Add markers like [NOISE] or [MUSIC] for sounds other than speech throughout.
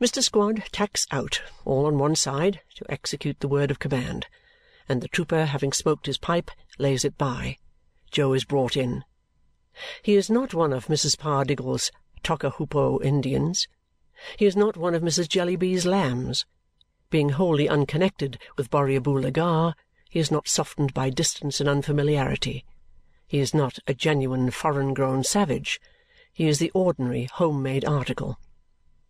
Mr. Squod tacks out, all on one side, to execute the word of command, and the trooper having smoked his pipe, lays it by. Jo is brought in. He is not one of Mrs. Pardiggle's Tockahoopo Indians. He is not one of Mrs. Jellyby's lambs. Being wholly unconnected with Borrioboola Gha, he is not softened by distance and unfamiliarity. He is not a genuine foreign-grown savage. He is the ordinary home-made article.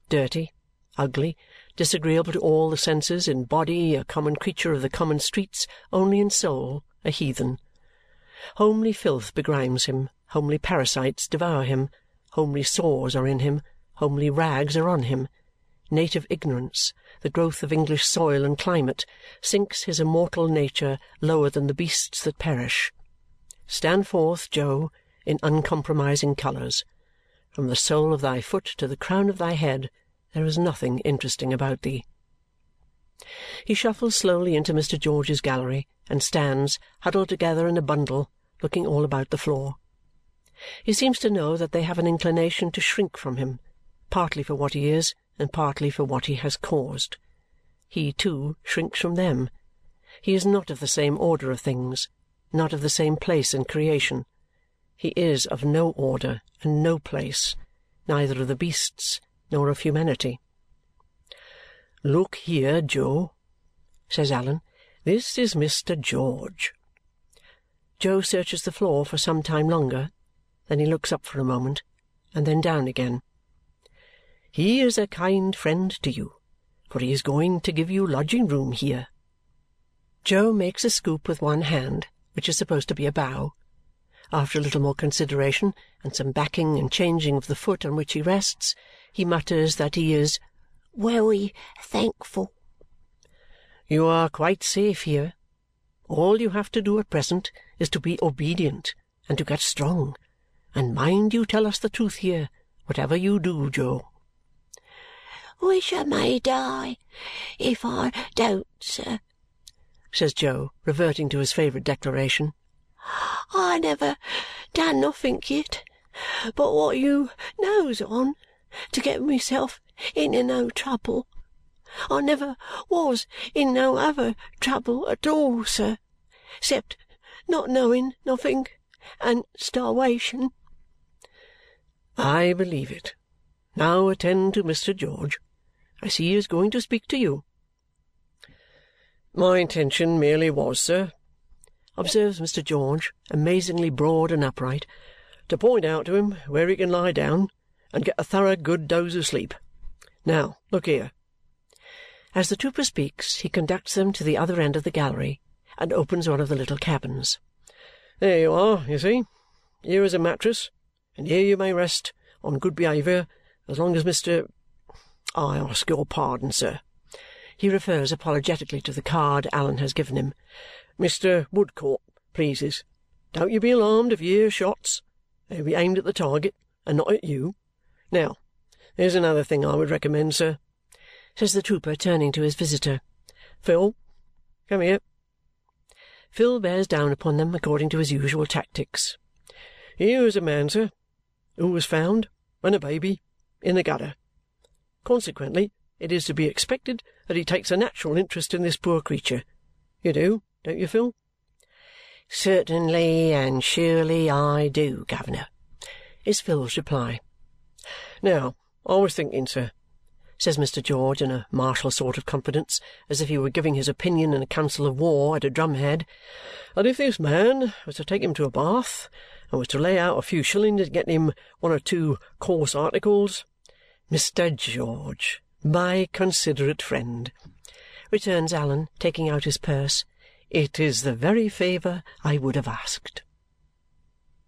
Dirty, ugly, disagreeable to all the senses, in body a common creature of the common streets, only in soul a heathen. Homely filth begrimes him, homely parasites devour him, homely sores are in him, homely rags are on him. Native ignorance, the growth of English soil and climate, sinks his immortal nature lower than the beasts that perish. Stand forth, Jo, in uncompromising colours. From the sole of thy foot to the crown of thy head there is nothing interesting about thee. He shuffles slowly into Mr. George's gallery and stands, huddled together in a bundle, looking all about the floor. He seems to know that they have an inclination to shrink from him, partly for what he is and partly for what he has caused. He, too, shrinks from them. He is not of the same order of things, not of the same place in creation. He is of no order and no place, neither of the beasts nor of humanity. "Look here, Jo," says Allan. "This is Mr. George." Jo searches the floor for some time longer. Then he looks up for a moment, and then down again. "He is a kind friend to you, for he is going to give you lodging-room here." Jo makes a scoop with one hand, which is supposed to be a bow. After a little more consideration and some backing and changing of the foot on which he rests, he mutters that he is "wery thankful." "You are quite safe here. All you have to do at present is to be obedient and to get strong. And mind you tell us the truth here, whatever you do, Jo." "Wish I may die if I don't, sir," says Jo, reverting to his favourite declaration. "I never done nothink yit but what you knows on to get myself into no trouble. I never was in no other trouble at all, sir, except not knowing nothink and starwation." "I believe it. Now attend to Mr. George. I see he is going to speak to you." "My intention merely was, sir," observes Mr. George, amazingly broad and upright, "to point out to him where he can lie down and get a thorough good doze of sleep. Now, look here." As the trooper speaks, he conducts them to the other end of the gallery and opens one of the little cabins. "There you are, you see. Here is a mattress, and here you may rest, on good behaviour, as long as Mr. I ask your pardon, sir." He refers apologetically to the card Allan has given him. "Mr. Woodcourt pleases. Don't you be alarmed if you hear shots. They'll be aimed at the target and not at you. Now, there's another thing I would recommend, sir," says the trooper, turning to his visitor. "Phil, come here." Phil bears down upon them according to his usual tactics. "Here is a man, sir, who was found, when a baby, in the gutter. Consequently, it is to be expected that he takes a natural interest in this poor creature. You do, don't you, Phil?" "Certainly and surely I do, guv'ner," is Phil's reply. "Now, I was thinking, sir," says Mr. George in a martial sort of confidence, as if he were giving his opinion in a council of war at a drumhead, "that if this man was to take him to a bath and was to lay out a few shillings to get him one or two coarse articles "Mr. George, my considerate friend," returns Allan, taking out his purse, "it is the very favour I would have asked."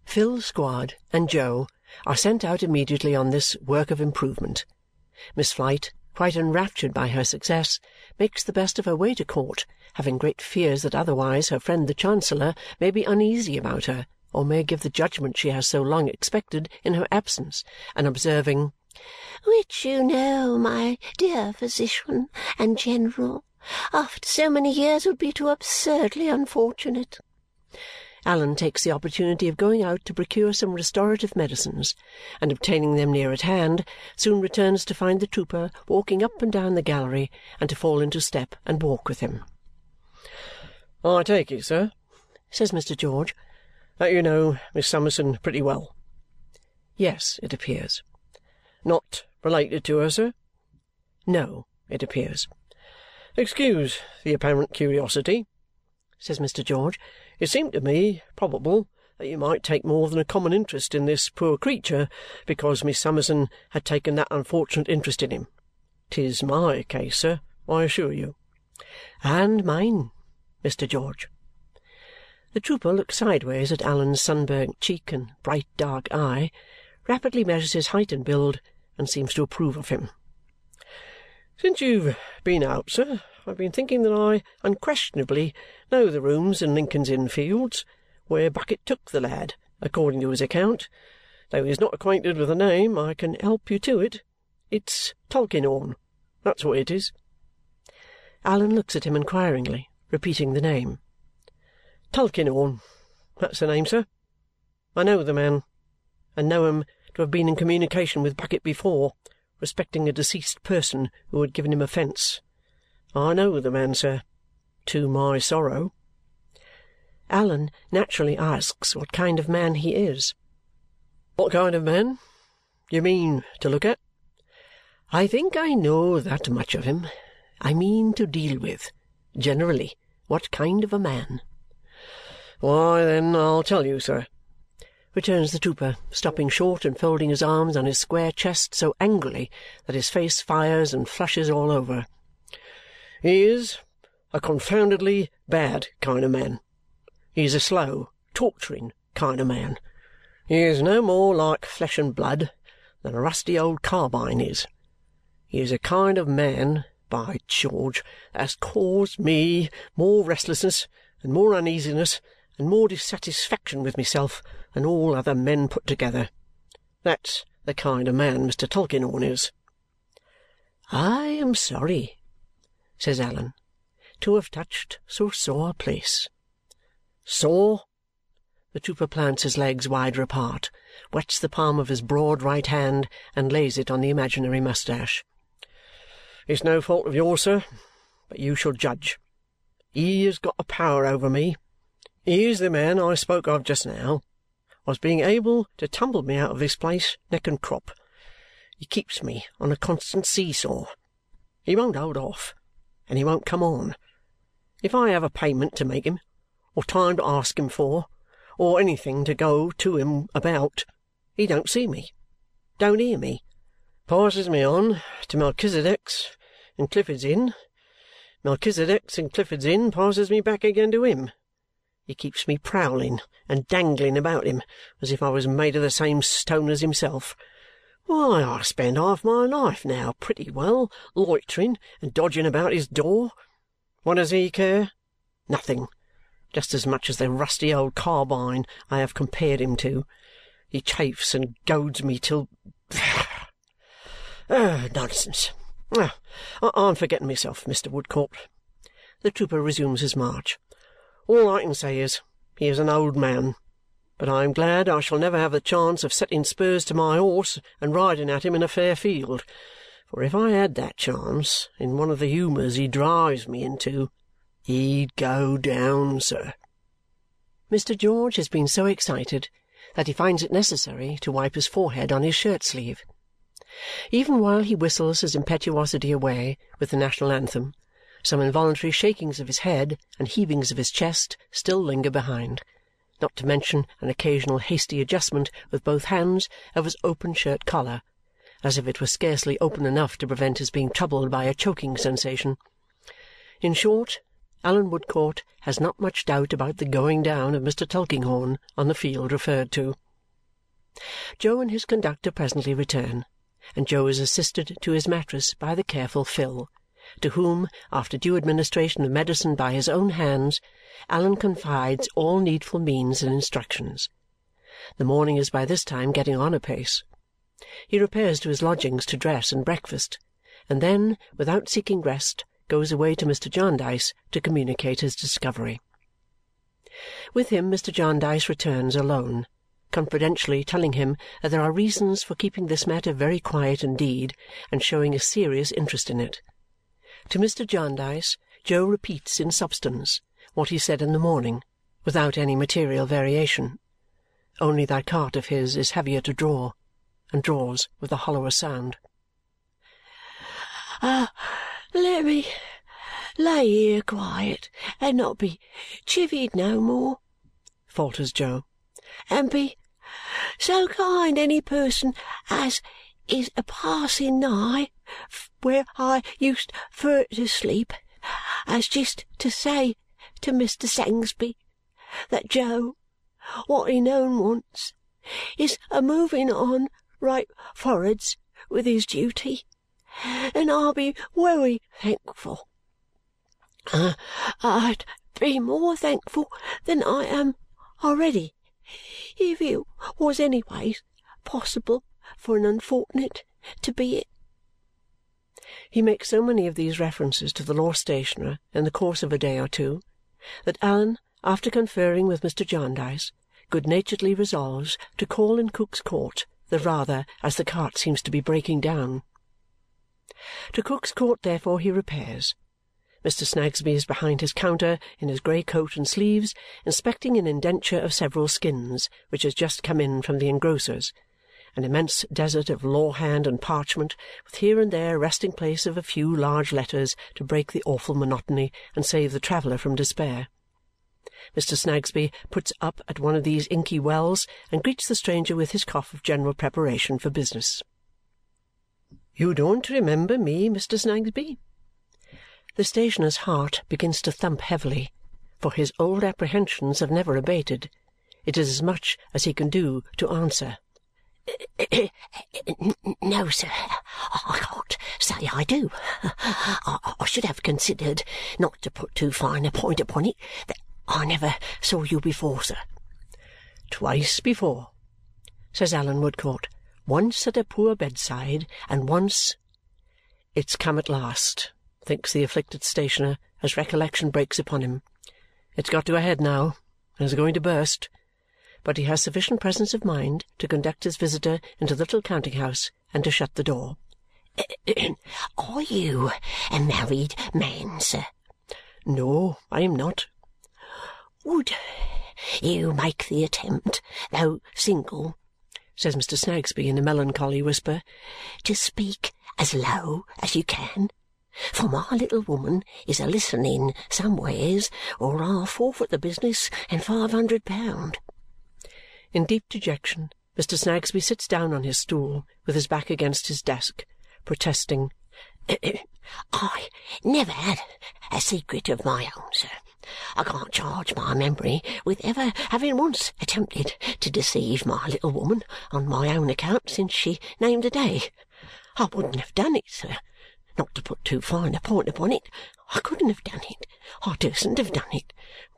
Phil Squod and Jo are sent out immediately on this work of improvement. Miss Flite, quite enraptured by her success, makes the best of her way to court, having great fears that otherwise her friend the Chancellor may be uneasy about her or may give the judgment she has so long expected in her absence, and observing, "Which you know, my dear physician and general, after so many years would be too absurdly unfortunate." Allan takes the opportunity of going out to procure some restorative medicines, and obtaining them near at hand, soon returns to find the trooper walking up and down the gallery and to fall into step and walk with him. "I take it, sir," says Mr. George, "that you know Miss Summerson pretty well." Yes, it appears. Not related to her, sir? No, it appears. Excuse the apparent curiosity, says Mr. George. It seemed to me probable that you might take more than a common interest in this poor creature because Miss Summerson had taken that unfortunate interest in him. 'Tis my case, sir, I assure you. And mine, Mr. George. The trooper looks sideways at Allan's sunburnt cheek and bright dark eye, rapidly measures his height and build, and seems to approve of him. Since you've been out, sir, I've been thinking that I unquestionably know the rooms in Lincoln's Inn Fields where Bucket took the lad, according to his account. Though he is not acquainted with the name, I can help you to it. It's Tulkinghorn. That's what it is. Allan looks at him inquiringly, repeating the name. Tulkinghorn. That's the name, sir. I know the man, and know him to have been in communication with Bucket before respecting a deceased person who had given him offence. I know the man, sir, to my sorrow. Allan naturally asks what kind of man he is. What kind of man? You mean to look at? I think I know that much of him. I mean to deal with. Generally, what kind of a man? Why, then, I'll tell you, sir, returns the trooper, stopping short and folding his arms on his square chest so angrily that his face fires and flushes all over. He is a confoundedly bad kind of man. He is a slow, torturing kind of man. He is no more like flesh and blood than a rusty old carbine is. He is a kind of man, by George, that has caused me more restlessness and more uneasiness and more dissatisfaction with myself than all other men put together. That's the kind of man Mr. Tulkinghorn is. I am sorry, says Allan, to have touched so sore a place. Sore? The trooper plants his legs wider apart, wets the palm of his broad right hand, and lays it on the imaginary moustache. It's no fault of yours, sir, but you shall judge. He has got a power over me he is the man I spoke of just now, was being able to tumble me out of this place neck and crop. He keeps me on a constant see-saw. He won't hold off, and he won't come on. If I have a payment to make him, or time to ask him for, or anything to go to him about, he don't see me, don't hear me, passes me on to Melchisedech's in Clifford's Inn. Melchisedech's in Clifford's Inn passes me back again to him he keeps me prowling and dangling about him as if I was made of the same stone as himself. Why, I spend half my life now pretty well loitering and dodging about his door. What does he care? Nothing. Just as much as the rusty old carbine I have compared him to. He chafes and goads me till... oh, [SIGHS] nonsense. Oh, I'm forgetting myself, Mr. Woodcourt. The trooper resumes his march. All I can say is, he is an old man, but I am glad I shall never have the chance of setting spurs to my horse and riding at him in a fair field, for if I had that chance in one of the humours he drives me into, he'd go down, sir. Mr. George has been so excited that he finds it necessary to wipe his forehead on his shirt-sleeve. Even while he whistles his impetuosity away with the national anthem, some involuntary shakings of his head and heavings of his chest still linger behind, not to mention an occasional hasty adjustment with both hands of his open shirt collar, as if it were scarcely open enough to prevent his being troubled by a choking sensation. In short, Allan Woodcourt has not much doubt about the going down of Mr. Tulkinghorn on the field referred to. Jo and his conductor presently return, and Jo is assisted to his mattress by the careful Phil, to whom, after due administration of medicine by his own hands, Allan confides all needful means and instructions. The morning is by this time getting on apace. He repairs to his lodgings to dress and breakfast, and then, without seeking rest, goes away to Mr. Jarndyce to communicate his discovery. With him Mr. Jarndyce returns alone, confidentially telling him that there are reasons for keeping this matter very quiet indeed and showing a serious interest in it. To Mr. Jarndyce, Jo repeats in substance what he said in the morning, without any material variation. Only that cart of his is heavier to draw, and draws with a hollower sound. Ah, let me lay here quiet and not be chivied no more, falters Jo, and be so kind any person as is a passing nigh where I used fur to sleep as just to say to Mr. Sangsby that Jo, what he known once, is a moving on right for'ards with his duty, and I'll be wery thankful. Uh, I'd be more thankful than I am already if it was anyways possible for an unfort'nate to be it. He makes so many of these references to the law stationer in the course of a day or two that Allan, after conferring with Mr. Jarndyce, good-naturedly resolves to call in Cook's Court the rather as the cart seems to be breaking down. To Cook's Court, therefore, he repairs. Mr. Snagsby is behind his counter in his grey coat and sleeves, inspecting an indenture of several skins which has just come in from the engrosser's an immense desert of law hand and parchment, with here and there a resting place of a few large letters to break the awful monotony and save the traveller from despair. Mr. Snagsby puts up at one of these inky wells and greets the stranger with his cough of general preparation for business. "You don't remember me, Mr. Snagsby?" The stationer's heart begins to thump heavily, for his old apprehensions have never abated. It is as much as he can do to answer. [COUGHS] No, sir, I can't say I do. I, should have considered, not to put too fine a point upon it, that I never saw you before, sir. Twice before, says Allan Woodcourt. Once at a poor bedside, and once It's come at last, thinks the afflicted stationer as recollection breaks upon him. It's got to a head now, and is going to burst but he has sufficient presence of mind to conduct his visitor into the little counting-house and to shut the door. [COUGHS] Are you a married man, sir? No, I am not. Would you make the attempt, though single, says Mr. Snagsby in a melancholy whisper, to speak as low as you can? For my little woman is a listening somewheres, or I'll forfeit the business and five hundred pound. In deep dejection, Mr. Snagsby sits down on his stool with his back against his desk, protesting, [COUGHS] "I never had a secret of my own, sir. I can't charge my memory with ever having once attempted to deceive my little woman on my own account since she named the day. I wouldn't have done it, sir. Not to put too fine a point upon it, I couldn't have done it. I durstn't have done it.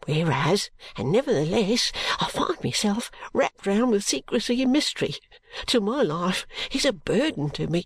Whereas, and nevertheless, I find myself wrapped round with secrecy and mystery till my life is a burden to me.